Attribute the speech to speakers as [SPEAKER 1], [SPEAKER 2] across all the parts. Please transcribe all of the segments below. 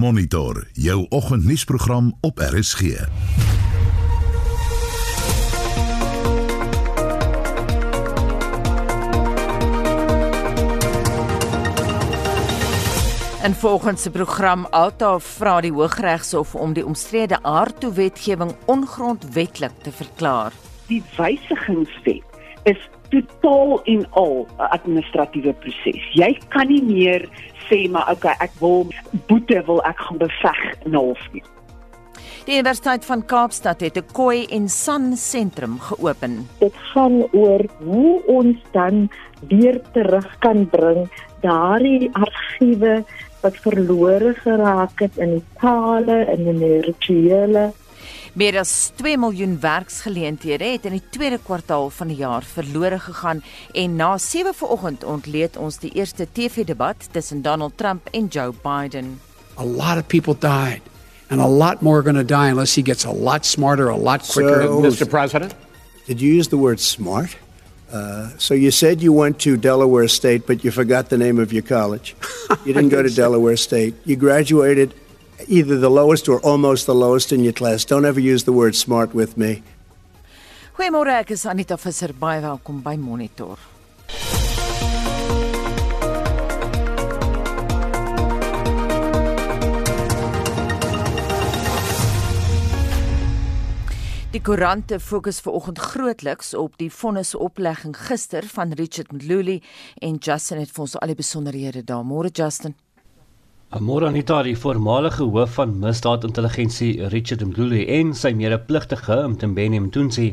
[SPEAKER 1] Monitor jou oggendnuusprogram op RSG.
[SPEAKER 2] En volgens se program Alta vra die Hooggeregshof om die omstrede aardtoewetgewing ongrondwetlik te verklaar.
[SPEAKER 3] Die wysigingswet is totaal en al 'n administratiewe proses. Jy kan nie meer sê maar okay, ek wil boete wil ek gaan beveg in hof nie.
[SPEAKER 2] Die Universiteit van Kaapstad het 'n Koi en San sentrum geopen.
[SPEAKER 4] Dit gaan oor hoe ons dan weer terug kan bring daardie argiewe wat verlore geraak het in die tale en in die rituele.
[SPEAKER 2] Meer as 2 miljoen werksgeleenthede het in die tweede kwartaal van die jaar verlore gegaan en na 7 vanoggend ontleed ons die eerste TV-debat tussen Donald Trump en Joe Biden.
[SPEAKER 5] A lot of people died and a lot more are going to die unless he gets a lot smarter, a lot quicker.
[SPEAKER 6] So-
[SPEAKER 5] Mr. President?
[SPEAKER 6] Did you use the word smart? Uh, so you said you went to Delaware State, but you forgot the name of your college. You didn't go to Delaware State. You graduated either the lowest or almost the lowest in your class. Don't ever use the word smart with me.
[SPEAKER 2] Goeiemôre, ek is Anita Visser. Baie welkom by Monitor. Die koerante fokus vanoggend grootliks op die vonnisoplegging gister van Richard Mluli en Justin het vir ons al die besonderhede daar. Môre Justin.
[SPEAKER 7] Amora Anita, die voormalige hoof van misdaadintelligensie Richard Mdluli en sy medepligtige Mtembeni Mtunzi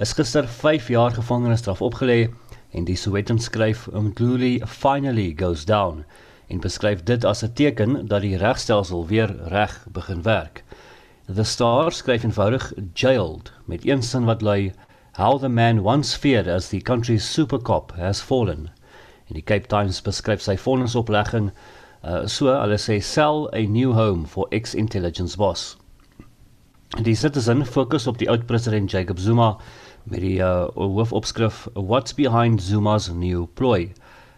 [SPEAKER 7] is gister 5 jaar gevangenisstraf opgelê en die Sowetan skryf Mdluli finally goes down en beskryf dit as 'n teken dat die regstelsel weer reg begin werk. The Star skryf eenvoudig jailed met een sin wat lui how the man once feared as the country's super cop has fallen. En die Cape Times beskryf sy vonnisoplegging uh, so hulle sê sell a new home for ex-intelligence boss. Die Citizen fokus op die oud-president Jacob Zuma met die uh, hoofopskrif What's behind Zuma's new ploy.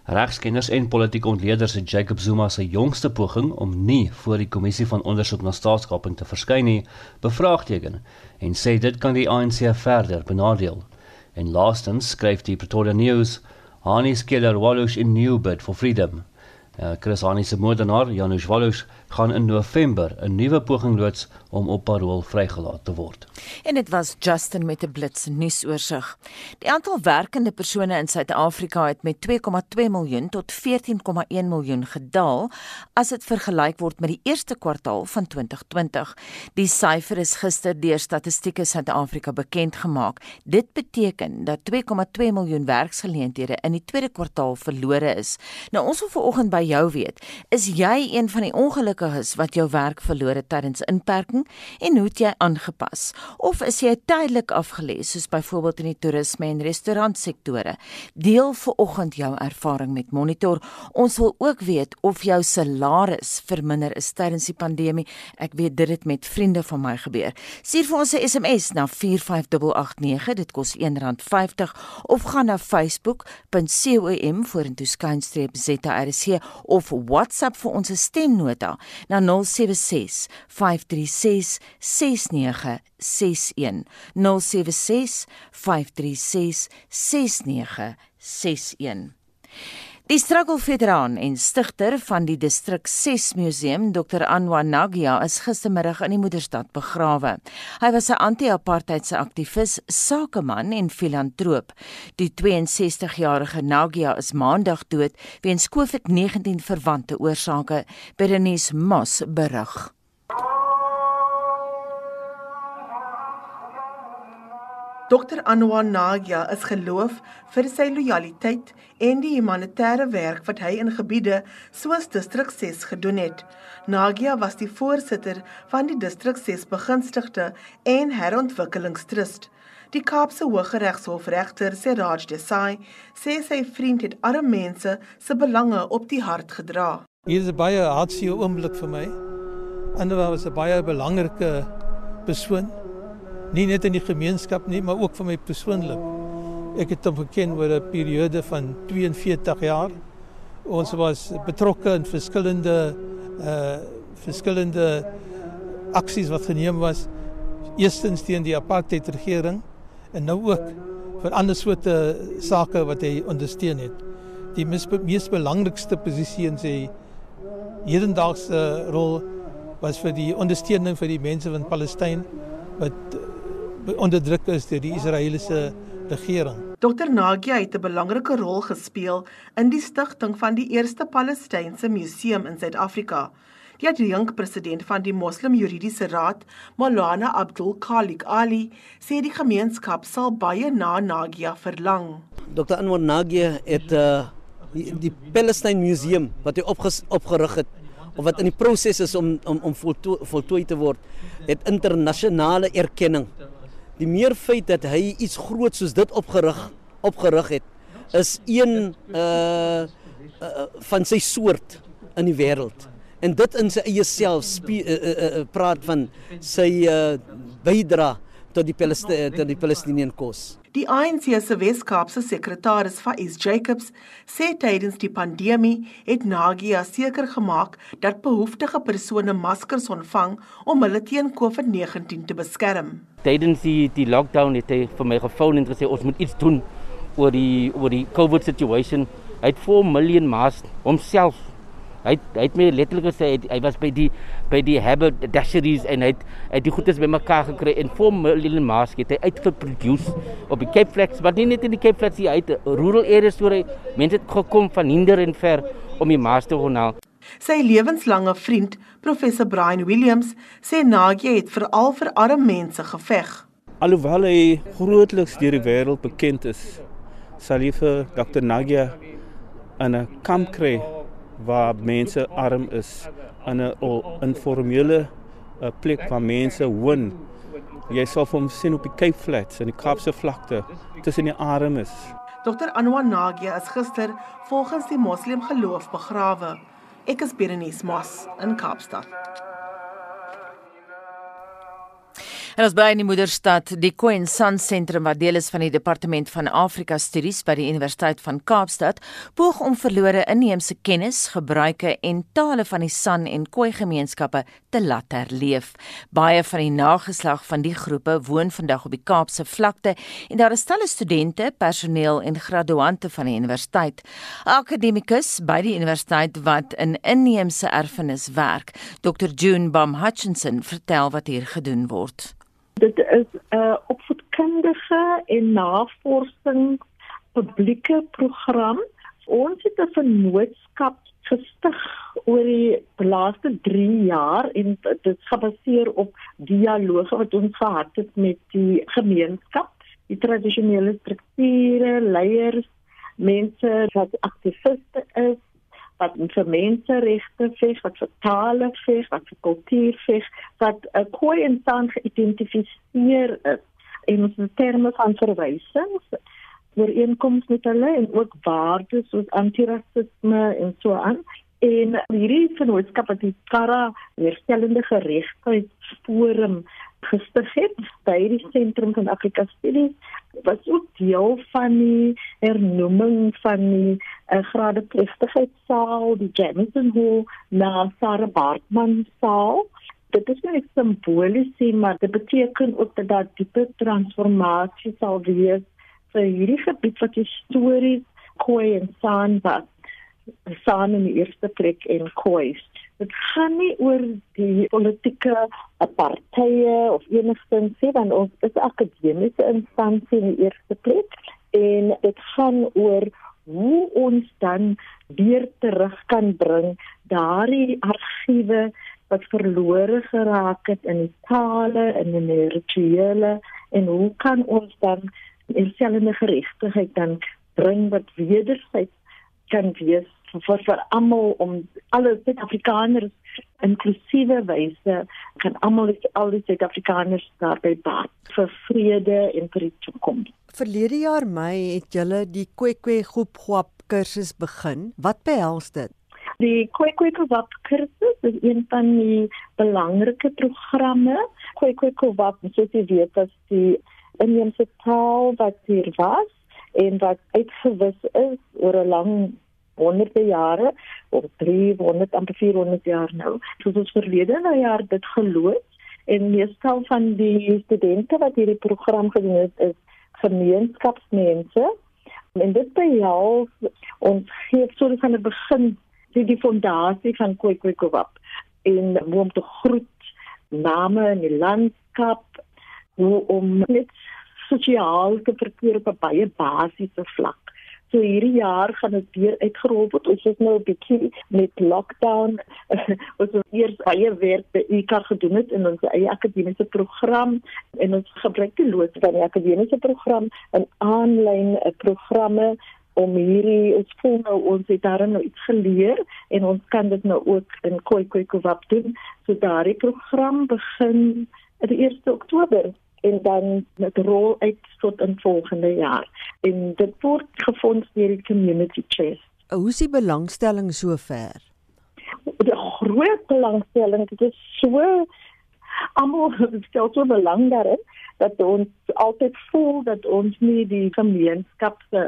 [SPEAKER 7] Regskenners en politieke ontleeders het Jacob Zuma se jongste poging om nie voor die kommissie van ondersoek na staatskaping te verskyn nie, bevraagteken en sê dit kan die ANC verder benadeel. En laastens skryf die Pretoria News, Hanis killer Walush in new bid for freedom. Uh, Chris Hani se moordenaar, Janusz Walush, gaan in November 'n nuwe poging loods om op parol vrygelaat te word.
[SPEAKER 2] En dit was Justin met 'n blits nuusoorseig. Die aantal werkende persone in Suid-Afrika het met 2,2 miljoen tot 14,1 miljoen gedaal as dit vergelyk word met die eerste kwartaal van 2020. Die syfer is gister deur Statistieke Suid-Afrika bekend gemaak. Dit beteken dat 2,2 miljoen werksgeleenthede in die tweede kwartaal verlore is. Nou ons wil vanoggend by jou weet, is jy een van die ongelukkiges wat jou werk verloor het tydens inperking en hoe jy aangepas? Of is jy tydelik afgelê soos byvoorbeeld in die toerisme en restaurantsektore? Deel vanoggend jou ervaring met Monitor. Ons wil ook weet of jou salaris verminder is tydens die pandemie. Ek weet dit het met vriende van my gebeur. Stuur vir ons 'n SMS na 45889. Dit kos R1.50 of gaan na facebook.com vorentoe skynstreep ZRC of WhatsApp vir ons stemnota na 076 536 6961 076 536 6961 Die struggle-veteraan en stigter van die distrik 6 museum, Dr. Anwar Nagia, is gistermiddag in die moederstad begrawe. Hy was 'n anti-apartheidse aktivis, sakeman en filantroop. Die 62-jarige Nagia is maandag dood weens COVID-19 verwante oorsake, Berenice Moss berig.
[SPEAKER 8] Dr Anwar Nagia is geloof vir sy lojaliteit en die humanitêre werk wat hy in gebiede soos distrik 6 gedoen het. Nagia was die voorsitter van die distrik 6 begunstigde en herontwikkelingstrust. Die Kaapse Hooggeregshof regter Seraj Desai sê sy vriend het arme mense se belange op die hart gedra.
[SPEAKER 9] Hier is 'n baie hartseer oomblik vir my. Anwar was 'n baie belangrike persoon nie net in die gemeenskap nie, maar ook vir my persoonlik. Ek het hom geken oor 'n periode van 42 jaar. Ons was betrokke in verskillende uh verskillende aksies wat geneem was eerstens teen die apartheid regering en nou ook vir ander soorte sake wat hy ondersteun het. Die mees, mees belangrikste posisie in sy hedendaagse rol was vir die ondersteuning vir die mense van Palestynë wat onderdruk is deur die Israeliese regering.
[SPEAKER 8] Dr Nagia het 'n belangrike rol gespeel in die stigting van die eerste Palestynse museum in Suid-Afrika. Die adjunkpresident van die Moslem Juridiese Raad, Maulana Abdul Khalik Ali, sê die gemeenskap sal baie na Nagia verlang.
[SPEAKER 10] Dr Anwar Nagia het uh, die, die Palestine Museum wat hy opges, opgerig het of wat in die proses is om om om voltooi, voltooi te word, het internasionale erkenning. Die meer feit dat hy iets groot soos dit opgerig opgerig het, is een uh, uh van sy soort in die wêreld. En dit in sy eie self uh, uh, uh, praat van sy uh, bydra tot die Palestine tot die Palestinian kos.
[SPEAKER 8] Die ANC se Weskaapse sekretaris Faiz Jacobs sê tydens die pandemie het Nagia seker gemaak dat behoeftige persone maskers ontvang om hulle teen COVID-19 te beskerm.
[SPEAKER 11] Tydens die die lockdown het hy vir my gefoon en gesê ons moet iets doen oor die oor die COVID situation. Hy het 4 miljoen masks homself Hy hy het my letterlik gesê hy, hy was by die by die Habit Dasheries en hy het hy het die goedes bymekaar gekry en 4 miljoen mask het hy uitgeproduce op die Cape Flats, maar nie net in die Cape Flats hier uit rural areas waar mense het gekom van hinder en ver om die mask te haal.
[SPEAKER 8] Sy lewenslange vriend, professor Brian Williams, sê Nagie het veral vir arme mense geveg.
[SPEAKER 12] Alhoewel hy grootliks deur die wêreld bekend is, sal hy vir Dr. Nagie 'n kamp kry waar mense arm is in 'n informele eh, plek waar mense woon. Jy sal hom sien op die Cape Flats in die Kaapse vlakte tussen die armes.
[SPEAKER 8] Dr Anwar Nagia is gister volgens die moslim geloof begrawe. Ek is Berenice Moss in Kaapstad.
[SPEAKER 2] En ons bly in die moederstad, die Coen Sun Sentrum wat deel is van die Departement van Afrika Studies by die Universiteit van Kaapstad, poog om verlore inheemse kennis, gebruike en tale van die San en Khoi gemeenskappe te laat herleef. Baie van die nageslag van die groepe woon vandag op die Kaapse vlakte en daar is talle studente, personeel en graduante van die universiteit. Akademikus by die universiteit wat in inheemse erfenis werk, Dr June Bam Hutchinson, vertel wat hier gedoen word.
[SPEAKER 4] Dit is 'n uh, opvoedkundige en navorsing publieke program. Ons het 'n vennootskap gestig oor die laaste 3 jaar en dit gebaseer op dialoge wat ons gehad het met die gemeenskap, die tradisionele strukture, leiers, mense wat aktiviste is wat vir menseregte veg, wat vir tale veg, wat vir kultuur veg, wat 'n koei en san geïdentifiseer is en ons terme van verwysings oor inkomste met hulle en ook waardes soos antirasisme en so aan. En hierdie vennootskap het die Kara herstellende geregtigheid forum gestig het by die sentrum van Afrika Studies was ook deel van die hernoeming van die uh, grade plegtigheidsaal die Jameson Hall na Sarah Bartman saal. Dit is net simbolies maar dit beteken ook dat daar diepe transformasie sal wees vir hierdie gebied wat histories Khoi en San was San in die eerste plek en Khoi Dit gaan nie oor die politieke partye of enigstens sê dan ons is akademiese instansie in die eerste plek en dit gaan oor hoe ons dan weer terug kan bring daardie argiewe wat verlore geraak het in die tale en in die rituele en hoe kan ons dan dieselfde geregtigheid dan bring wat wederzijds kan wees vir vir almal om alle Suid-Afrikaners inklusiewe wyse kan almal al die Suid-Afrikaners daarby baat vir vrede en vir die toekoms.
[SPEAKER 13] Verlede jaar Mei het julle die Kwekwe groep Gwap kursus begin. Wat behels dit?
[SPEAKER 4] Die Kwekwe Gwap kursus is een van die belangrike programme. Kwekwe Gwap, soos jy weet, is die inheemse taal wat hier was en wat uitgewis is oor 'n lang honderde jare of 300 amper 400 jaar nou. Soos ons verlede nou jaar dit geloods en meestal van die studente wat hierdie program gedoen het is gemeenskapsmense en dit behels ons gee so die begin die, die fondasie van Kwekwekwap en hoe om te groet name in die landskap hoe om net sosiaal te verkeer op 'n baie basiese vlak. So hierdie jaar gaan dit weer uitgerol word. Ons is nou 'n bietjie met lockdown. ons het eers baie werk by IKA gedoen het in ons eie akademiese program en ons gebruik die loods van die akademiese program en aanlyn eh, programme om hierdie ons voel nou ons het daar nou iets geleer en ons kan dit nou ook in Koi Koi Kwap doen. So daardie program begin die 1 Oktober en dan met rol uit tot in volgende jaar. En dit word gefonds deur die community chest.
[SPEAKER 13] Hoe is die belangstelling sover?
[SPEAKER 4] Die groot belangstelling, dit is so almal stel so belang daarin dat ons altyd voel dat ons nie die gemeenskap se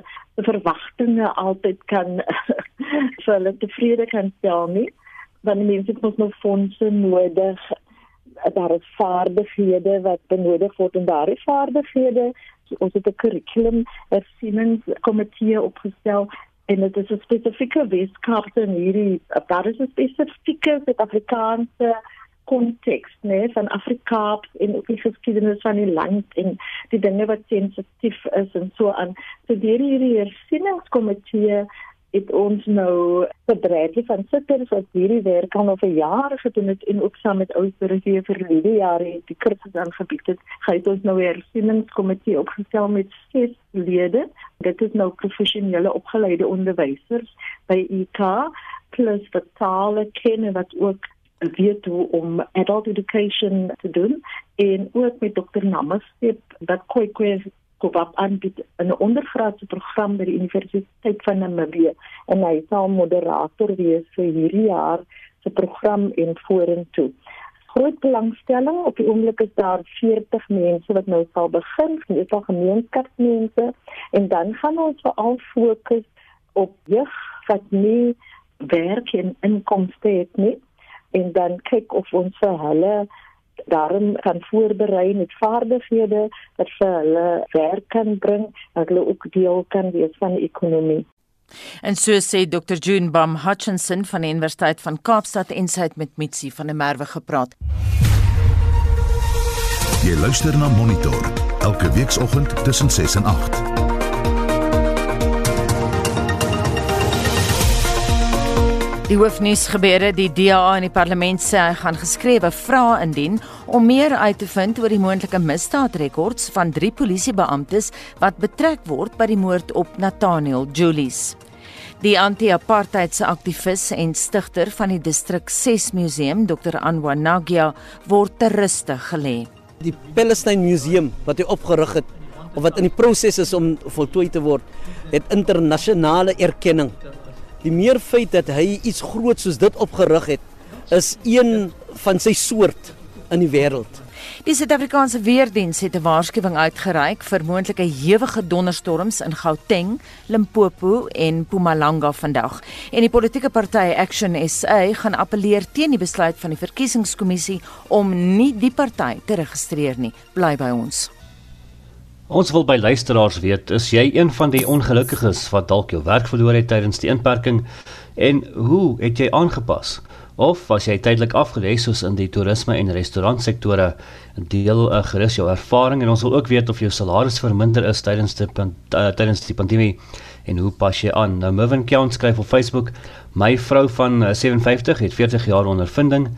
[SPEAKER 4] verwagtinge altyd kan vir hulle tevrede kan stel nie want mense het mos nog fondse nodig daar is vaardighede wat benodig word en daardie vaardighede ons het 'n kurrikulum hersieningskomitee opgestel en dit is 'n spesifieke weskaapse in hierdie daar is 'n spesifieke Suid-Afrikaanse konteks nê van Afrikaans en ook die geskiedenis van die land en die dinge wat sensitief is en so aan. So deur hierdie hersieningskomitee het ons nou bedrywe van sitters wat hierdie werk al oor jare gedoen het en ook saam met ouers vir die jare die kursus aangebied het. Gaan ons nou weer sieningskomitee opgestel met ses lede. Dit is nou professionele opgeleide onderwysers by IK plus vertale kenne wat ook weet hoe om adult education te doen en ook met dokter Namaste wat koi koi Kopap aanbied in 'n ondergraadse program by die Universiteit van Namibië en hy sal moderator wees vir hierdie jaar se program en vorentoe. Groot belangstelling op die oomblik is daar 40 mense wat nou sal begin, dis al gemeenskapsmense en dan gaan ons veral fokus op jeug wat nie werk en inkomste het nie en dan kyk of ons vir hulle daarom kan voorberei met vaardighede wat vir hulle werk kan bring dat hulle ook deel kan wees van die ekonomie.
[SPEAKER 2] En so sê Dr June Bam Hutchinson van die Universiteit van Kaapstad en sy het met Mitsi van der Merwe gepraat.
[SPEAKER 1] Jy luister na Monitor elke weekoggend tussen 6 en 8.
[SPEAKER 2] Die hoofnuus gebeure die DA in die parlement sê hy gaan geskrewe vrae indien om meer uit te vind oor die moontlike misdaadrekords van drie polisiebeamptes wat betrek word by die moord op Nathaniel Julies. Die anti-apartheidse aktivis en stigter van die distrik 6 museum, Dr. Anwar Nagia, word ter ruste gelê.
[SPEAKER 10] Die Palestine Museum wat hy opgerig het of wat in die proses is om voltooi te word, het internasionale erkenning Die meer feit dat hy iets groot soos dit opgerig het, is een van sy soort in die wêreld.
[SPEAKER 2] Die Suid-Afrikaanse weerdiens het 'n waarskuwing uitgereik vir moontlike hewige donderstorms in Gauteng, Limpopo en Mpumalanga vandag. En die politieke party Action SA gaan appeleer teen die besluit van die verkiesingskommissie om nie die party te registreer nie. Bly by ons.
[SPEAKER 7] Ons wil by luisteraars weet, is jy een van die ongelukkiges wat dalk jou werk verloor het tydens die inperking en hoe het jy aangepas? Of was jy tydelik afgelê soos in die toerisme en restaurantsektore? Deel uh, gerus jou ervaring en ons wil ook weet of jou salaris verminder is tydens die uh, tydens die pandemie en hoe pas jy aan? Nou Mervin Count skryf op Facebook: "My vrou van uh, 57 het 40 jaar ondervinding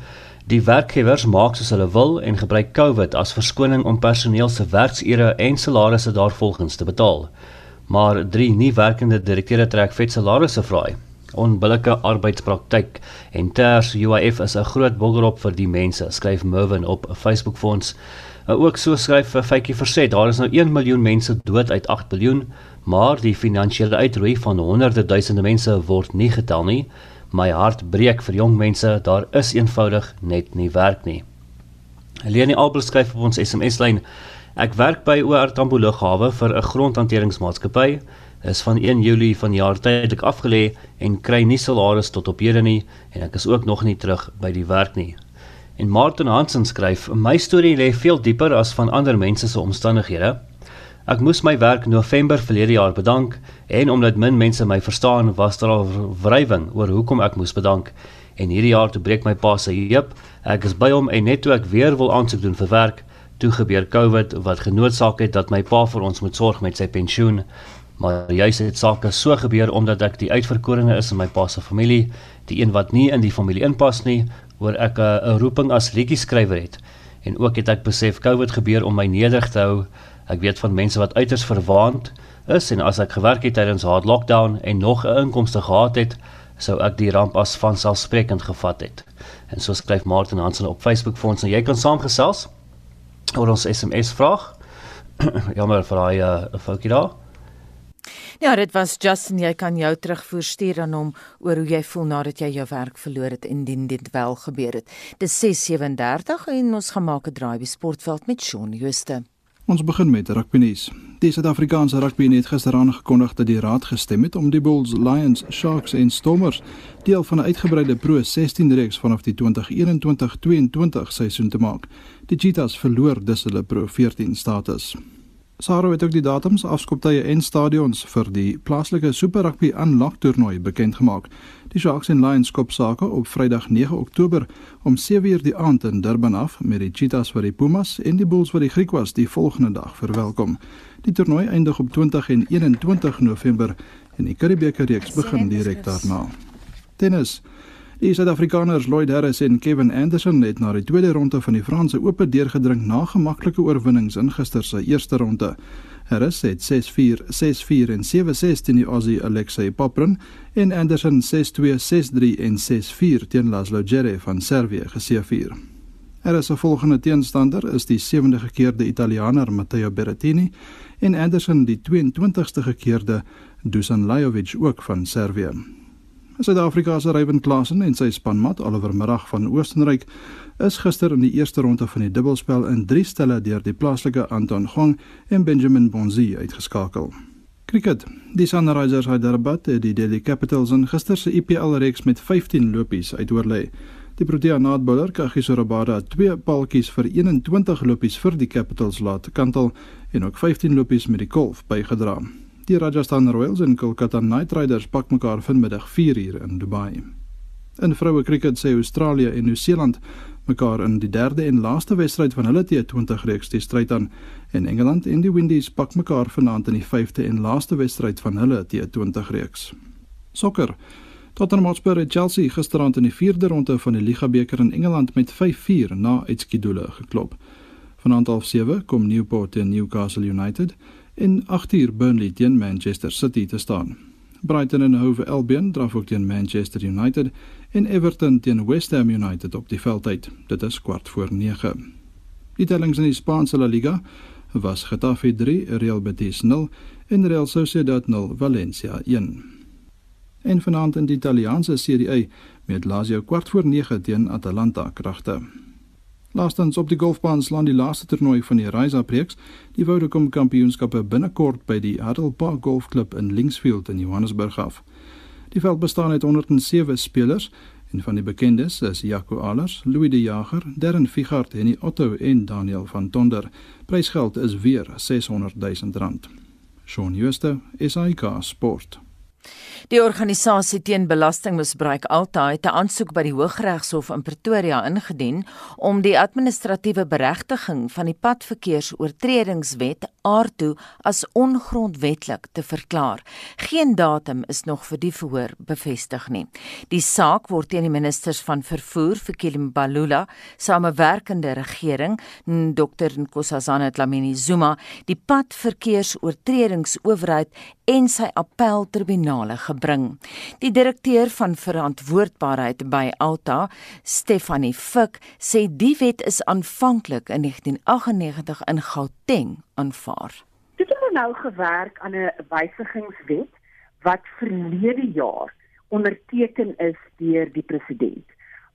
[SPEAKER 7] Die werkgewers maak soos hulle wil en gebruik COVID as verskoning om personeel se werksure en salarisse daarvolgens te betaal. Maar drie nie werkende direkteure trek vet salarisse vry. Onbillike arbeidspraktyk en ters UIF is 'n groot boggerop vir die mense, skryf Mervin op Facebook fonds. Nou ook so skryf Faitjie Verset, daar is nou 1 miljoen mense dood uit 8 miljard, maar die finansiële uitroei van honderde duisende mense word nie getel nie. My hart breek vir jong mense, daar is eenvoudig net nie werk nie. Helene Albel skryf op ons SMS-lyn: Ek werk by OR Tambo Lughawe vir 'n grondhanteringsmaatskappy. is van 1 Julie van jaar tydelik afgelê en kry nie salaris tot op hede nie en ek is ook nog nie terug by die werk nie. En Martin Hansen skryf: "My storie lê veel dieper as van ander mense se omstandighede. Ek moes my werk November verlede jaar bedank en omdat min mense my verstaan, was daar 'n wrywing oor hoekom ek moes bedank. En hierdie jaar toe breek my pa se heup. Ek is by hom en net toe ek weer wil aansoek doen vir werk, toe gebeur COVID wat genoodsaak het dat my pa vir ons moet sorg met sy pensioen. Maar juis het sake so gebeur omdat ek die uitverkorene is in my pa se familie, die een wat nie in die familie inpas nie, oor ek 'n roeping as liedjie-skrywer het. En ook het ek besef COVID gebeur om my nederig te hou. Ek weet van mense wat uiters verwaand is en as ek gewerk het tydens hard lockdown en nog 'n inkomste gehad het, sou ek die ramp as vanselfsprekend gevat het. En so skryf Martin Hansen op Facebook vir ons en jy kan saamgesels oor ons SMS vraag. Jammer vir daai uh, foutjie daar.
[SPEAKER 2] Ja, dit was Justin, jy kan jou terugvoer stuur aan hom oor hoe jy voel nadat jy jou werk verloor het indien dit wel gebeur het. Dis 6:37 en ons gaan maak 'n draai by sportveld met Shaun Jooste.
[SPEAKER 14] Ons begin met rugby nuus. Die Suid-Afrikaanse rugby het gister aangekondig dat die raad gestem het om die Bulls, Lions, Sharks en Stormers deel van 'n uitgebreide Pro 16 reeks vanaf die 2021-22 seisoen te maak. Die Cheetahs verloor dus hulle Pro 14 status. Saro het ook die datums, afskoptye en stadions vir die plaaslike Super Rugby Unlock toernooi bekend gemaak. Die Sharks en Lions skop sake op Vrydag 9 Oktober om 7:00 die aand in Durban af met die Cheetahs vir die Pumas en die Bulls vir die Griquas die volgende dag verwelkom. Die toernooi eindig op 20 en 21 November en die Karibeker reeks begin direk daarna. Tennis Die Suid-Afrikaners Lloyd Harris en Kevin Anderson het na die tweede ronde van die Franse Ope deurgedrink na gemaklike oorwinnings in gister se eerste ronde. Harris het 6-4, 6-4 en 7-6 teen die Aussie Alexei Poprin en Anderson 6-2, 6-3 en 6-4 teen Laszlo Djere van Servië geseëvier. Harris se volgende teenstander is die 70de gekeerde Italianer Matteo Berrettini en Anderson die 22ste gekeerde Dusan Lajovic ook van Servië. Suid-Afrika se Ryan Klassen en sy spanmat Oliver Mirag van Oostenryk is gister in die eerste ronde van die dubbelspel in 3 stelle deur die plaaslike Anton Gong en Benjamin Bonzi uitgeskakel. Cricket. Die Sunrisers Hyderabad het die Delhi Capitals in gister se IPL reeks met 15 lopies uitoorlê. Die Protea naadbouler Kagiso Rabada het twee paltjies vir 21 lopies vir die Capitals laat kantel en ook 15 lopies met die kolf bygedra. Die Rajasthan Royals en Kolkata Knight Riders pak mekaar vanmiddag 4uur in Dubai. In vroue cricket sê Australië en Nieu-Seeland mekaar in die derde en laaste wedstryd van hulle T20 reeks die stryd aan en Engeland en die Windies pak mekaar vanaand in die vyfde en laaste wedstryd van hulle T20 reeks. Sokker. Tottenham Hotspur het Chelsea gisteraand in die vierde ronde van die Liga beker in Engeland met 5-4 na uitskiedule geklop. Vanaand half 7 kom Newport teen Newcastle United en 8uur Burnley teen Manchester City te staan. Brighton en Hove Albion draf ook teen Manchester United en Everton teen West Ham United op die veld uit. Dit is kwart voor 9. Die tellings in die Spaanse La Liga was Getafe 3, Real Betis 0 en Real Sociedad 0, Valencia 1. En vanaand in die Italiaanse Serie A met Lazio kwart voor 9 teen Atalanta kragte. Laastens op die golfbaan slaan die laaste toernooi van die Rise Up reeks, die Vodacom Kampioenskappe binnekort by die Haddle Park Golfklub in Linksfield in Johannesburg af. Die veld bestaan uit 107 spelers en van die bekendes is Jaco Alers, Louis De Jager, Darren Figart, Henny Otto en Daniel van Tonder. Prysgeld is weer 600 000 rand. Shaun Schuster, SAK Sport.
[SPEAKER 2] Die organisasie teen belastingmisbruik Alta het 'n aansoek by die Hooggeregshof in Pretoria ingedien om die administratiewe beregtiging van die padverkeersoortredingswet aardtoe as ongrondwetlik te verklaar. Geen datum is nog vir die verhoor bevestig nie. Die saak word teen die ministers van vervoer vir Kilimbalula, samewerkende regering, Dr Nkosazana Dlamini Zuma, die padverkeersoortredingsowerheid en sy appeltribunale gebring. Die direkteur van verantwoordbaarheid by Alta, Stefanie Fik, sê die wet is aanvanklik in 1998 in Gauteng aanvaar.
[SPEAKER 3] Dit het nou gewerk aan 'n wysigingswet wat verlede jaar onderteken is deur die president.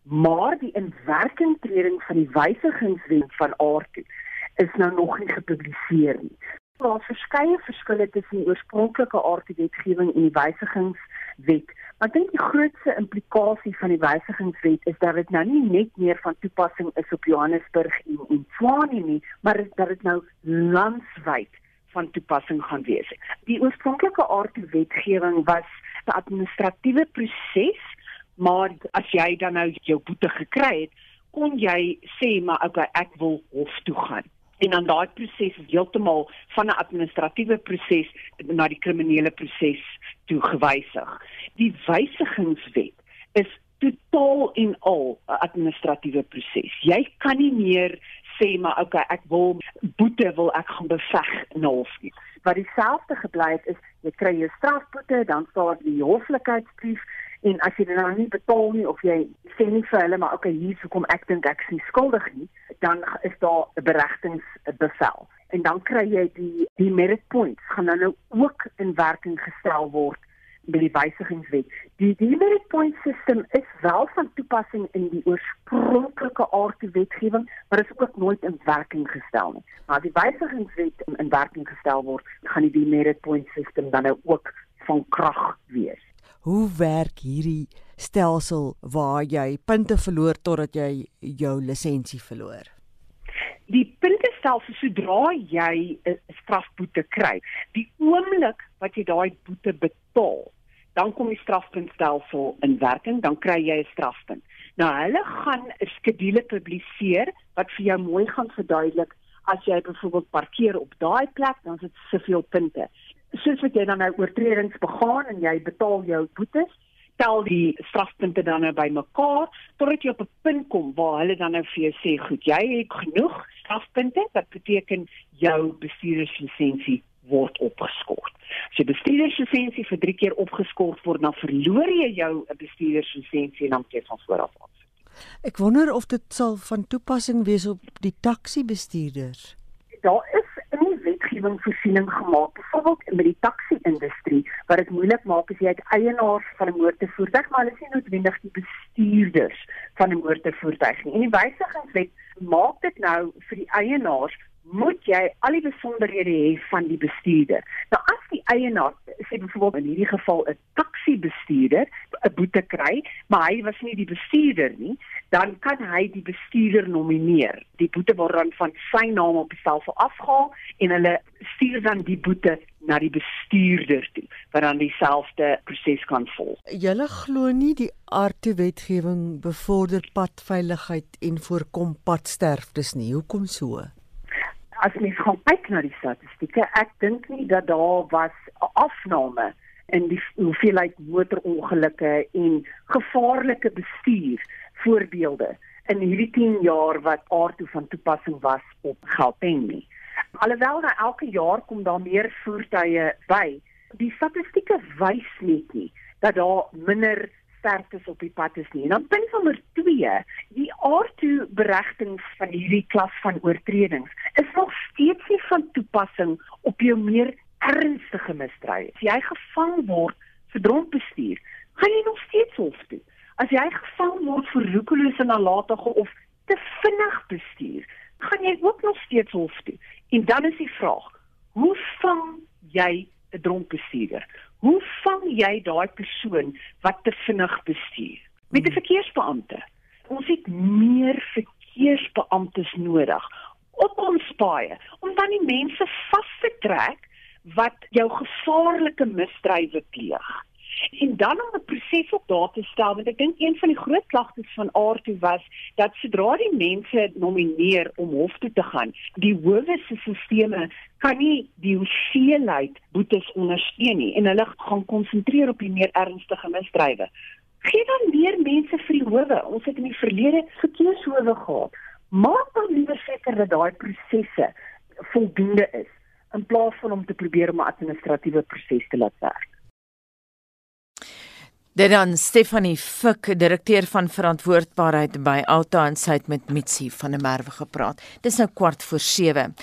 [SPEAKER 3] Maar die inwerkingtreding van die wysigingswet van aard toe is nou nog nie gepubliseer nie. Daar is verskeie verskille tussen die oorspronklike aardwetgewing en die wysigingswet. Maar ek dink die grootste implikasie van die wysigingswet is dat dit nou nie net meer van toepassing is op Johannesburg en en Tshwane nie, maar dat dit nou landwyd van toepassing gaan wees. Die oorspronklike aardwetgewing was 'n administratiewe proses, maar as jy dan nou jou boete gekry het, kon jy sê maar okay, ek wil hof toe gaan en dan daai proses is heeltemal van 'n administratiewe proses na die kriminele proses toe gewysig. Die wysigingswet is totaal en al 'n administratiewe proses. Jy kan nie meer sê maar okay, ek wil boete wil ek gaan beveg na hof nie. Wat dieselfde gebly het is jy kry jou strafboete, dan staan die hoflikheidsbrief en as jy dit nou nie betaal nie of jy sê nie vir hulle maar okay, hier hoekom ek dink ek is nie skuldig nie, dan is daar 'n beregtingsbevel. En dan kry jy die die merit points gaan dan nou ook in werking gestel word by die wysigingswet. Die die merit point system is wel van toepassing in die oorspronklike aardwetgewing, maar is ook nooit in werking gestel nie. Maar die wysigingswet in, in werking gestel word, gaan die merit point system dan nou ook van krag wees.
[SPEAKER 13] Hoe werk hierdie stelsel waar jy punte verloor totdat jy jou lisensie verloor?
[SPEAKER 3] Die puntestelsel sodra jy 'n strafboete kry, die oomblik wat jy daai boete betaal, dan kom die strafpuntstelsel in werking, dan kry jy 'n strafpunt. Nou hulle gaan 'n skedule publiseer wat vir jou mooi gaan verduidelik as jy byvoorbeeld parkeer op daai plek, dan is dit soveel punte soos wat jy dan nou oortredings begaan en jy betaal jou boetes, tel die strafpunte dan nou bymekaar totdat jy op 'n punt kom waar hulle dan nou vir jou sê, "Goed, jy het genoeg strafpunte, wat beteken jou bestuurderslisensie word opgeskort." As jy bestuurderslisensie vir 3 keer opgeskort word, dan verloor jy jou bestuurderslisensie en dan moet jy van voor af aan.
[SPEAKER 13] Ek wonder of dit sal van toepassing wees op die taxi bestuurders.
[SPEAKER 3] Daar is wetgewing voorsiening gemaak, byvoorbeeld met die taxi-industrie, wat dit moeilik maak as jy uit eienaars van 'n motorvoertuig, maar hulle is nie noodwendig die bestuurders van 'n motorvoertuig nie. En die wysigingswet maak dit nou vir die eienaars moet jy al die besonderhede hê van die bestuurder. Nou as die eienaar sê byvoorbeeld in hierdie geval 'n taxi bestuurder 'n boete kry, maar hy was nie die bestuurder nie, dan kan hy die bestuurder nomineer. Die boete word dan van sy naam op die selfo afgehaal en hulle stuur dan die boete na die bestuurder toe wat dan dieselfde proses kan volg.
[SPEAKER 13] Julle glo nie die aardwetgewing bevorder padveiligheid en voorkom padsterftes nie. Hoekom so?
[SPEAKER 3] As mens gaan kyk na die statistieke, ek dink nie dat daar was 'n afname in die hoeveelheid motorongelukke en gevaarlike bestuur voorbeelde in hierdie 10 jaar wat aardtoe van toepassing was op Gauteng nie. Alhoewel daar elke jaar kom daar meer voertuie by, die statistieke wys net nie dat daar minder sterktes op die pad is nie. En dan punt nommer 2, aardtoe beregtings van hierdie klas van oortredings is nog steeds nie van toepassing op jou meer ernstige misdrywe. As jy gevang word vir dronkbestuur, gaan jy nog steeds hof toe. As jy gevang word vir roekelose nalatigheid of te vinnig bestuur, gaan jy ook nog steeds hof toe. En dan is die vraag, hoe vang jy 'n dronkbestuurder? Hoe vang jy daai persoon wat te vinnig bestuur? Met 'n hmm. verkeersbeampte. Ons het meer verkeersbeamptes nodig op ons paaie om dan die mense vas te trek wat jou gevaarlike misdrywe pleeg. En dan om 'n proses op daar te stel, want ek dink een van die groot klagtes van Aartu was dat sodra die mense nomineer om hof toe te gaan, die howe se stelsels kan nie die hoeveelheid boetes ondersteun nie en hulle gaan konsentreer op die meer ernstige misdrywe. Gee dan meer mense vir die howe. Ons het in die verlede verkeershowe gehad. Maak dan liewer seker dat daai prosesse voldoende is in plaas van om te probeer om 'n administratiewe proses te laat werk.
[SPEAKER 2] Dit dan Stephanie Fik, direkteur van verantwoordbaarheid by Alta en sy het met Mitsi van der Merwe gepraat. Dis nou kwart voor 7.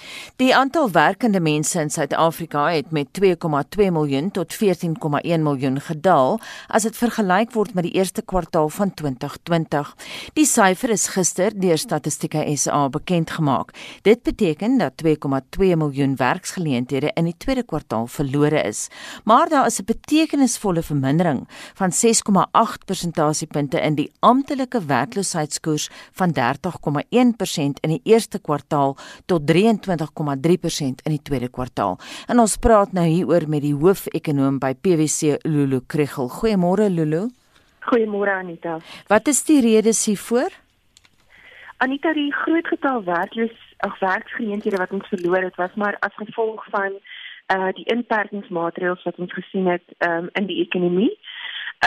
[SPEAKER 2] Die aantal werkende mense in Suid-Afrika het met 2,2 miljoen tot 14,1 miljoen gedaal as dit vergelyk word met die eerste kwartaal van 2020. Die syfer is gister deur Statistieke SA bekend gemaak. Dit beteken dat 2,2 miljoen werksgeleenthede in die tweede kwartaal verlore is. Maar daar is 'n betekenisvolle vermindering van 6,8 persentasiepunte in die amptelike werkloosheidskoers van 30,1% in die eerste kwartaal tot 23,3% in die tweede kwartaal. En ons praat nou hieroor met die hoofekonoom by PwC Lulu Kregel. Goeiemôre Lulu.
[SPEAKER 15] Goeiemôre Anita.
[SPEAKER 2] Wat is die redes hiervoor?
[SPEAKER 15] Anita, die groot getal werkloos ag werksgeleenthede wat ons verloor het, was maar as gevolg van uh die inperkingsmaatreëls wat ons gesien het um, in die ekonomie.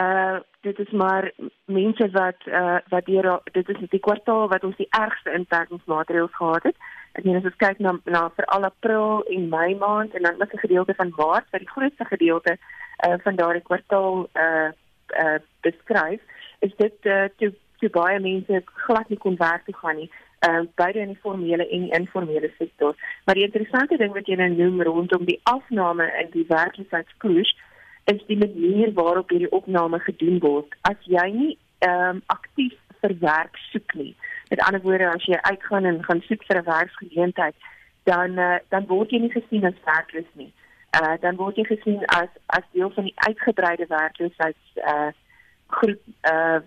[SPEAKER 15] Uh dit is maar mense wat uh wat deur dit is die kwartaal wat ons die ergste inperkingsmaatreëls gehad het. Ek meen as ons kyk na na vir al April en Mei maand en dan 'n gedeelte van Maart wat die grootste gedeelte uh van daardie kwartaal uh uh beskryf, is dit uh toe toe baie mense glad nie kon werk toe gaan nie. Uh beide in die formele en die informele sektor. Maar die interessante ding wat jy nou noem rondom die afname in die werkloosheidskoers is die manier waarop hierdie opname gedoen word. As jy nie ehm um, aktief vir werk soek nie. Met ander woorde, as jy uitgaan en gaan soek vir 'n werksgeleentheid, dan uh, dan word jy nie gesien as werkloos nie. Uh dan word jy gesien as as deel van die uitgebreide werkloosheids uh groep uh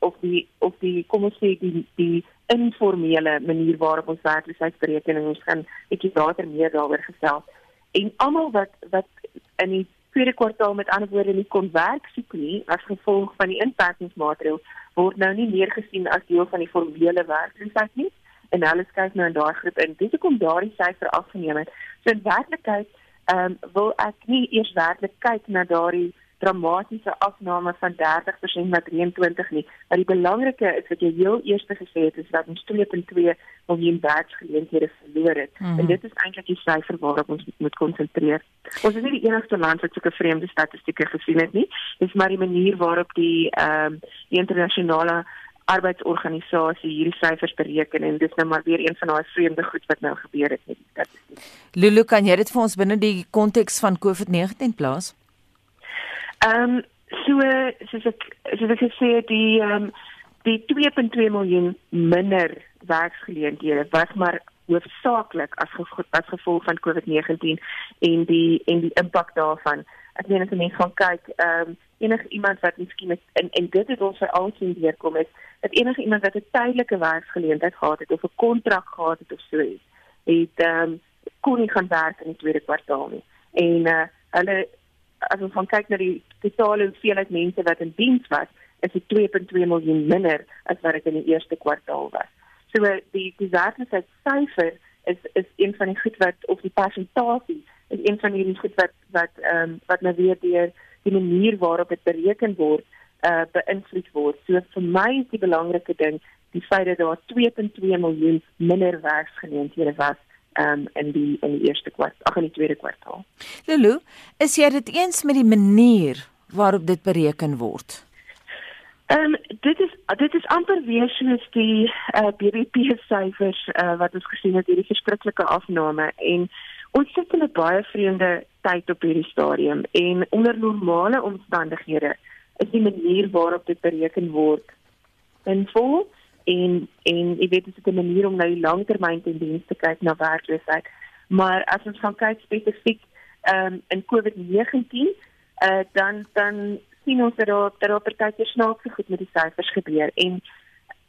[SPEAKER 15] of, die of die kom ons sê die die informele manier waarop ons werkloosheidsberekening ons gaan bietjie later meer daaroor gesels. En almal wat wat in die tweede kwartaal met ander woorde nie kon werk soek nie as gevolg van die inperkingsmaatreëls word nou nie meer gesien as deel van die formele werkloosheid nie en hulle skryf nou in daai groep in. Dit kom daardie syfer afgeneem het. So in werklikheid ehm um, wil ek nie eers werklik kyk na daardie dramatiese afname van 30% na 23 nie. Maar die belangrike is wat jy heel eers gesê het is dat ons 2.2 miljoen werksgeleenthede verloor het. Mm -hmm. En dit is eintlik die syfer waarop ons moet konsentreer. Ons is nie die enigste land wat sulke vreemde statistieke gesien het nie. Dis maar die manier waarop die ehm um, die internasionale arbeidsorganisasie hierdie syfers bereken en dis nou maar weer een van daai vreemde goed wat nou gebeur het met die statistiek.
[SPEAKER 2] Lulu, kan jy dit vir ons binne die konteks van COVID-19 plaas?
[SPEAKER 15] Ehm um, so soos ek soos ek gesê het die ehm um, die 2.2 miljoen minder werksgeleenthede was maar hoofsaaklik as gevolg as gevolg van COVID-19 en die en die impak daarvan. Ek meen as jy mens gaan kyk, ehm um, enige iemand wat miskien met en en dit het ons vir al sien deurkom is dat enige iemand wat 'n tydelike werksgeleentheid gehad het of 'n kontrak gehad het of so iets, het ehm um, kon nie gaan werk in die tweede kwartaal nie. En uh hulle as ons gaan kyk na die totale hoeveelheid mense wat in diens was, is dit 2.2 miljoen minder as wat dit in die eerste kwartaal was. So die die werkloosheidsyfer is is een van die goed wat of die persentasie is een van die goed wat wat ehm um, wat nou weer deur die manier waarop dit bereken word uh beïnvloed word. So vir my is die belangrike ding die feit dat daar 2.2 miljoen minder werksgeleenthede was um, in die in die eerste kwartaal, ag in die tweede kwartaal.
[SPEAKER 2] Lulu, is jy dit eens met die manier waarop dit bereken word?
[SPEAKER 15] Ehm um, dit is dit is amper weer soos die uh, eh, BBP syfers uh, wat ons gesien het hierdie verskriklike afname en ons sit in 'n baie vreemde tyd op hierdie stadium en onder normale omstandighede is die manier waarop dit bereken word invul en en jy weet dit is 'n manier om nou langtermyn tendense te kyk na werkloosheid. Maar as ons gaan kyk spesifiek ehm um, in COVID-19, uh, dan dan sien ons dat daar dat daar partykeer snaakse goed met die syfers gebeur en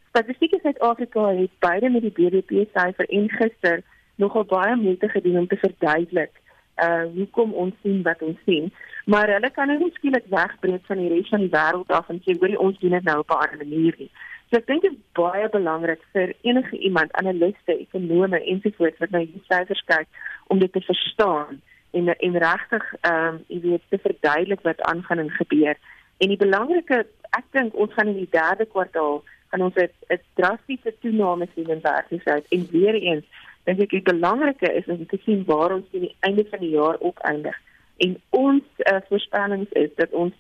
[SPEAKER 15] Statistiek Suid-Afrika het beide met die BBP syfer en gister nogal baie moeite gedoen om te verduidelik uh hoekom ons sien wat ons sien maar hulle kan nou nie skielik wegbreek van die res van die wêreld af en sê hoor ons doen dit nou op 'n ander manier nie. So ek dink dit is baie belangrik vir enige iemand, analiste, ekonome ensovoorts wat na hierdie syfers kyk om dit te verstaan en en regtig ehm um, jy weet te verduidelik wat aangaan en gebeur. En die belangrike, ek dink ons gaan in die derde kwartaal gaan ons 'n drastiese toename sien in werkloosheid en weer eens dink ek die belangrike is om te sien waar ons teen die einde van die jaar opeindig. En ons uh, voorspellings is dat ons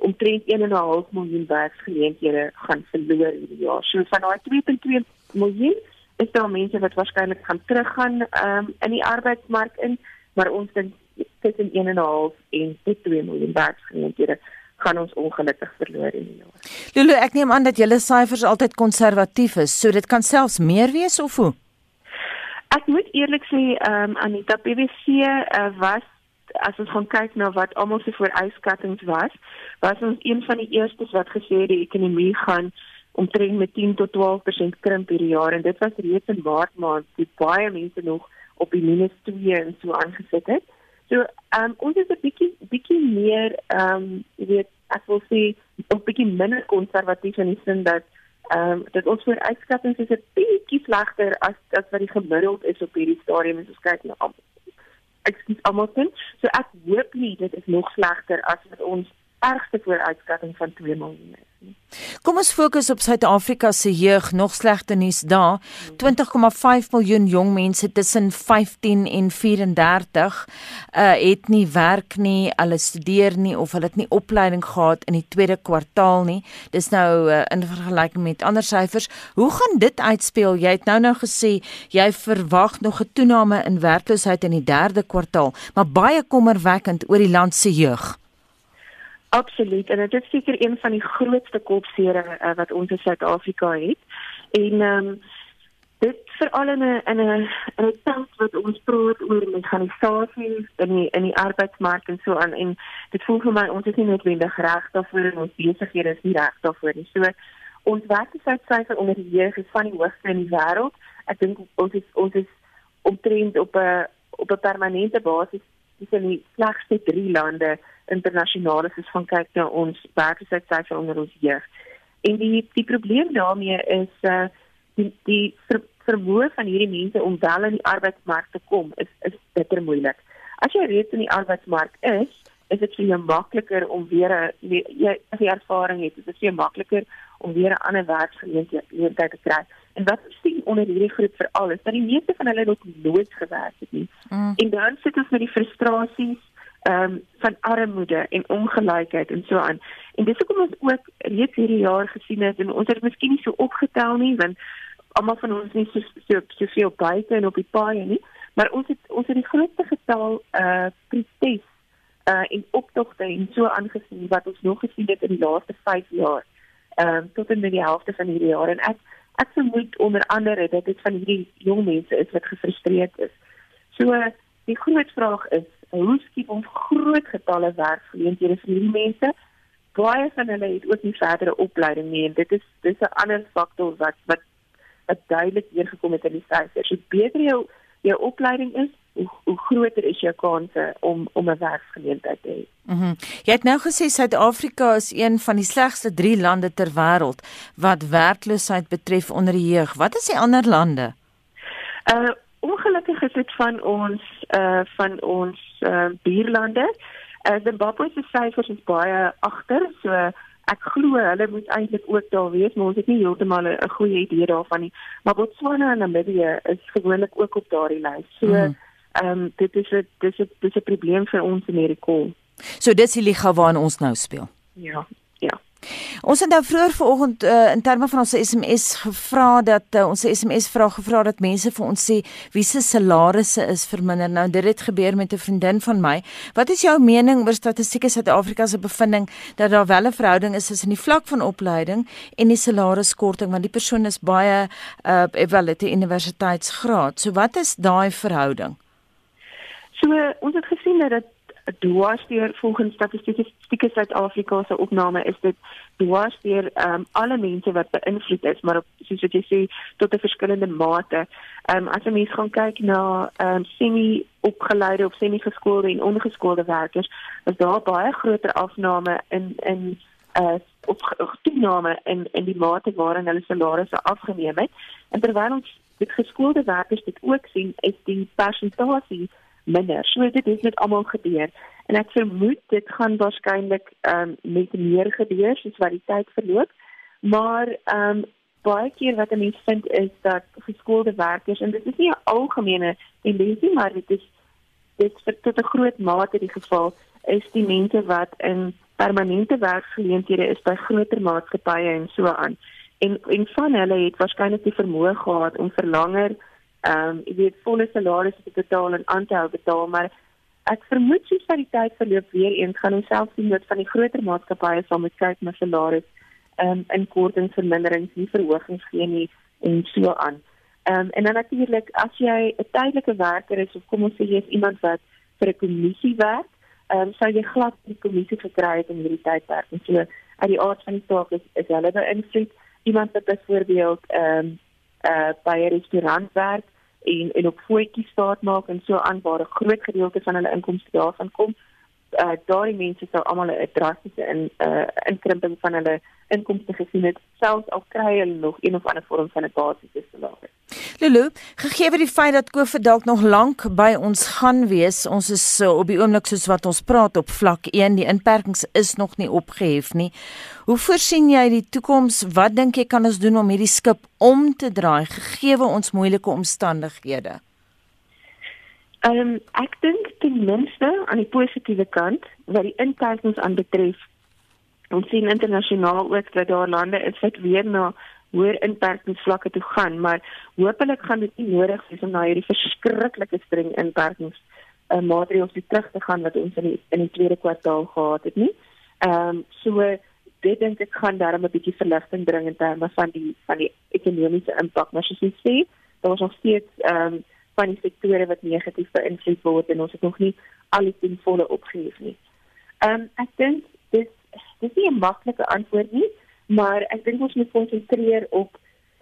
[SPEAKER 15] omtrent 1.5 miljoen werksgeleenthede gaan verloor hierdie jaar. So van daai 2.2 miljoen is daar mense wat waarskynlik gaan teruggaan um, in die arbeidsmark in, maar ons dink tussen 1.5 en 2 miljoen werksgeleenthede gaan ons ongelukkig verloor in die jaar.
[SPEAKER 2] Lulu, ek neem aan dat julle syfers altyd konservatief is, so dit kan selfs meer wees of hoe?
[SPEAKER 15] Ek moet eerlik sê, ehm um, Anita PwC uh, was as ons gaan kyk na wat almal se vooruitskattinge was, was ons een van die eerstes wat gesê het die ekonomie gaan omtrent met 10 tot 12% krimp hierdie jaar. En dit was reeds in Maart maand toe baie mense nog op die minus 2 en so aangesit het. So, ehm um, ons is 'n bietjie bietjie meer ehm um, jy weet ek wil sê 'n bietjie minder konservatief in die sin dat ehm um, dat ons vooruitskattinge is 'n bietjie slegter as as wat die gemiddeld is op hierdie stadium. As ons kyk na ekskuus almal sien. So ek hoop nie dit is nog slegter as wat ons ergste vooruitskatting van 2 miljoen is.
[SPEAKER 2] Kom ons fokus op Suid-Afrika se jeug, nog slegte nuus daar. 20,5 miljoen jong mense tussen 15 en 34 uh het nie werk nie, hulle studeer nie of hulle het nie opleiding gehad in die tweede kwartaal nie. Dis nou uh, in vergelyking met ander syfers. Hoe gaan dit uitspeel? Jy het nou nou gesê jy verwag nog 'n toename in werkloosheid in die derde kwartaal, maar baie kommerwekkend oor die land se jeug.
[SPEAKER 15] Absoluut en dit is seker een van die grootste kopsere uh, wat ons in Suid-Afrika het. En ehm um, dit veral in 'n in 'n in 'n tyd wat ons praat oor mekanisasie in die in die arbeidsmark en so aan en dit voel vir my ons is nie noodwendig reg daarvoor en ons besighede is nie reg daarvoor nie. So ons werkloosheidsyfer onder die jeug is van die hoogste in die wêreld. Ek dink ons is ons is omtrent op 'n op 'n permanente basis dis in die slegste 3 lande internasionaal as ons van kyk na ons werkloosheidsyfer onder ons jeug. En die die probleem daarmee is uh die die ver, vermoë van hierdie mense om wel in die arbeidsmark te kom is is bitter moeilik. As jy reeds in die arbeidsmark is, is dit vir jou makliker om weer 'n jy as jy ervaring het, is dit vir jou makliker om weer 'n ander werksgeleentheid te kry. En wat ons sien onder hierdie groep veral is dat die meeste van hulle nog nooit gewerk het nie. Mm. En dan sit ons met die frustrasies ehm um, van armoede en ongelykheid en so aan. En dis hoekom ons ook reeds hierdie jaar gesien het en ons het miskien nie so opgetel nie want almal van ons nie so so soveel buite en op die paaie nie, maar ons het ons het die grootste getal uh protes uh en optogte en so aangesien wat ons nog gesien het in die laaste 5 jaar. Ehm um, tot in die helfte van hierdie jaar en ek ek vermoed onder andere dat dit van hierdie jong mense is wat gefrustreerd is. So die groot vraag is hoe skiep ons groot getalle werkgeleenthede vir hierdie mense? Baie van hulle het ook nie verdere opleiding nie en dit is dis 'n ander faktor wat wat wat duidelik deurgekom het in die syfers. Hoe beter jou jou opleiding is, hoe, hoe groter is jou kanse om om 'n werksgeleentheid te hê.
[SPEAKER 2] Mhm. Mm jy het nou gesê Suid-Afrika is een van die slegste 3 lande ter wêreld wat werkloosheid betref onder die jeug. Wat is die ander lande?
[SPEAKER 15] Uh ongelukkig is dit van ons uh van ons uh buurlande. Uh Zimbabwe se syfers is baie agter, so ek glo hulle moet eintlik ook daar wees, maar ons het nie heeltemal 'n goeie idee daarvan nie. Maar Botswana en Namibië is gewoonlik ook op daardie lys. So mhm. ehm mm. um, dit is 'n dis 'n dis 'n probleem vir ons in hierdie kol.
[SPEAKER 2] So dis die liga waarin ons nou speel.
[SPEAKER 15] Ja.
[SPEAKER 2] Ons het nou vroeër vanoggend uh, in terme van ons SMS gevra dat uh, ons SMS vraag gevra dat mense vir ons sê wie se salarisse is verminder. Nou dit het gebeur met 'n vriendin van my. Wat is jou mening oor statistieke Suid-Afrika se bevinding dat daar wel 'n verhouding is tussen die vlak van opleiding en die salariskorting want die persoon is baie uh wel het 'n universiteitsgraad. So wat is daai verhouding?
[SPEAKER 15] So ons het gesien dat dwarsdeur volgens statistieke Suid-Afrika se opname is dit dwarsdeur um, alle mense wat beïnvloed is maar op, soos wat jy sê tot 'n verskillende mate. Ehm um, as jy mens gaan kyk na ehm um, semi opgeleide of semi geskoolde en ongeskoolde werkers, is daar baie groter afname in in uh op toename in in die mate waarin hulle salarisse afgeneem het. En terwyl ons dit geskoolde werkers dit ook sien, is die persentasie minder. So dit het net almal gebeur en ek vermoed dit gaan waarskynlik ehm um, met meer gebeur soos wat die tyd verloop. Maar ehm um, baie keer wat mense vind is dat geskoolde werkers en dit is nie 'n algemene tendensie maar dit is dit vir tot 'n groot mate die geval is die mense wat in permanente werksgeleenthede is by groter maatskappye en so aan. En en van hulle het waarskynlik die vermoë gehad om vir langer ehm um, jy weet volle salarisse te betaal en aanhou betaal, maar ek vermoed soos vir die tyd verloop weer eens gaan ons self sien dat van die groter maatskappye sal met kyk na salaris ehm um, inkortings, verminderings, nie verhogings gee nie en so aan. Ehm um, en dan natuurlik as jy 'n tydelike werker is of kom ons sê jy is iemand wat vir 'n kommissie werk, ehm um, sou jy glad die kommissie gekry het in hierdie tydperk. En so uit die aard van die saak is is hulle beïnvloed. Iemand wat byvoorbeeld ehm um, uh by 'n restaurant werk en en op voetjies staat maak en so aan waar 'n groot gedeelte van hulle inkomste daarvan kom, uh daai mense sou almal 'n drastiese in uh inkrimping van hulle inkomste gesien het selfs al kry hulle nog een of ander vorm van 'n basiese salaris.
[SPEAKER 2] Lulu, gegee die feit dat COVID dalk nog lank by ons gaan wees, ons is uh, op die oomblik soos wat ons praat op vlak 1, die inperkings is nog nie opgehef nie. Hoe voorsien jy die toekoms? Wat dink jy kan ons doen om hierdie skip om te draai gegee ons moeilike omstandighede?
[SPEAKER 15] Ehm um, ek dink ten minste aan die positiewe kant wat die inperkings aanbetref. Ons sien internasionaal ook dat daar lande is wat weer na hoër inperkingsvlakke toe gaan, maar hopelik gaan dit nie nodig wees om na hierdie verskriklike streng inperkings uh, maatreëls te terug te gaan wat ons in die, in die tweede kwartaal gehad het nie. Ehm um, so dit dink ek gaan darm 'n bietjie verligting bring in terme van die van die ekonomiese impak, maar soos jy sê, daar was nog steeds ehm um, van die sektore wat negatief beïnvloed word en ons het nog nie al die volle opgehef nie. Ehm um, ek dink dis dis nie 'n maklike antwoord nie, maar ek dink ons moet konsentreer op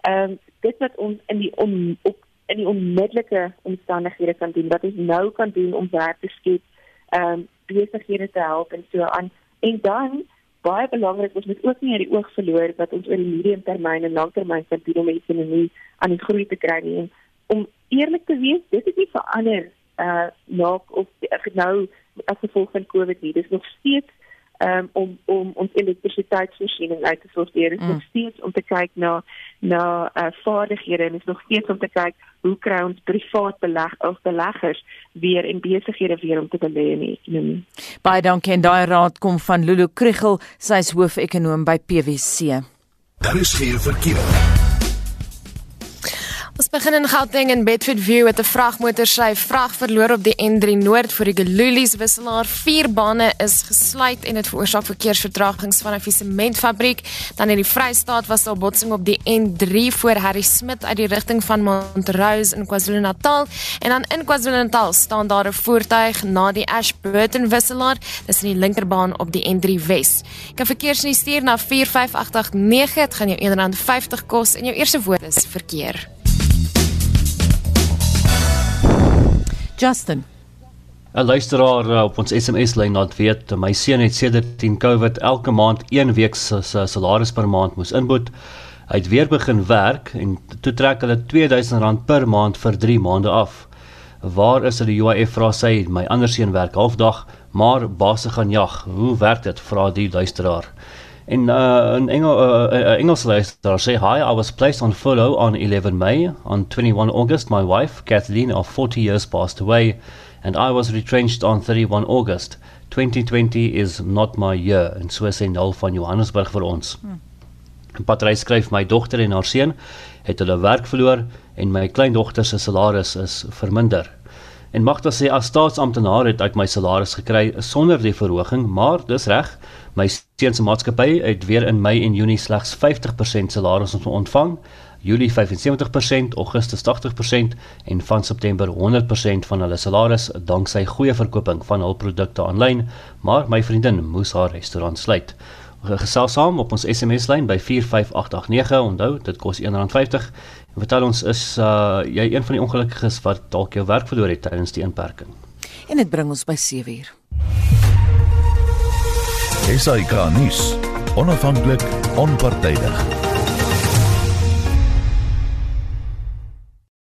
[SPEAKER 15] ehm um, dit wat ons in die om op in die onmiddellike omstandighede kan doen, wat ons nou kan doen om werk te skep, ehm um, besighede te help en so aan. En dan baie belangrik, ons moet ook nie uit die oog verloor dat ons oor die medium termyn en langtermyn kan doen om die ekonomie aan die groei te kry nie. En om eerlik te wees, dit het nie verander uh na of ek nou as gevolg van Covid nie. Dit is nog steeds um, om om ons elektrisiteitsvoorsiening uit te sorteer. Dit is mm. nog steeds om te kyk na na uh vaardighede en is nog steeds om te kyk hoe kry ons privaat beleg of beleggers weer in besighede weer om te belê in die ekonomie.
[SPEAKER 2] Baie dankie en daai raad kom van Lulu Krugel, sy is hoofekonoom by PwC.
[SPEAKER 1] Daar is geen verkeer.
[SPEAKER 16] Ons begin in Gauteng in Bedford View met 'n vragmotor sy vrag verloor op die N3 Noord voor die Gelulies wisselaar. Vier bane is gesluit en dit veroorsaak verkeersvertragings van 'n sementfabriek. Dan in die Vrystaat was daar botsing op die N3 voor Harry Smit uit die rigting van Montrose in KwaZulu-Natal en dan in KwaZulu-Natal staan daar 'n voertuig na die Ashburton wisselaar. Dis in die linkerbaan op die N3 Wes. Jy kan verkeersnuus stuur na 45889. Dit gaan jou R1.50 kos en jou eerste woord is verkeer.
[SPEAKER 2] Justin.
[SPEAKER 7] 'n Luisteraar uh, op ons SMS-lyn laat weet my seun het sedert 10 COVID elke maand 1 week se salaris per maand moes inboet. Hy het weer begin werk en toe trek hulle R2000 per maand vir 3 maande af. Waar is hulle UIF vra sy my ander seun werk halfdag maar basse gaan jag. Hoe werk dit vra die luisteraar? In uh, in Engel uh, uh, Engels luisteraar sê hi I was placed on furlough on 11 May on 21 August my wife Kathleen of 40 years passed away and I was retrenched on 31 August 2020 is not my year en so sê Nul van Johannesburg vir ons. Hmm. Patrys skryf my dogter en haar seun het hulle werk verloor en my kleindogter se salaris is verminder. En Magda sê as staatsamptenaar het ek my salaris gekry sonder die verhoging, maar dis reg. My seun se maatskappy het weer in Mei en Junie slegs 50% salaris ontvang, Julie 75%, Augustus 80% en van September 100% van hulle salaris danksy goeie verkoping van hul produkte aanlyn, maar my vriendin moes haar restaurant sluit gesels saam op ons SMS lyn by 45889 onthou dit kos R1.50 Vertel ons is uh jy een van die ongelukkiges wat dalk jou werk verloor het tydens die inperking.
[SPEAKER 2] En dit bring ons by 7 uur.
[SPEAKER 1] Esai Kahnis, onafhanklik, onpartydig.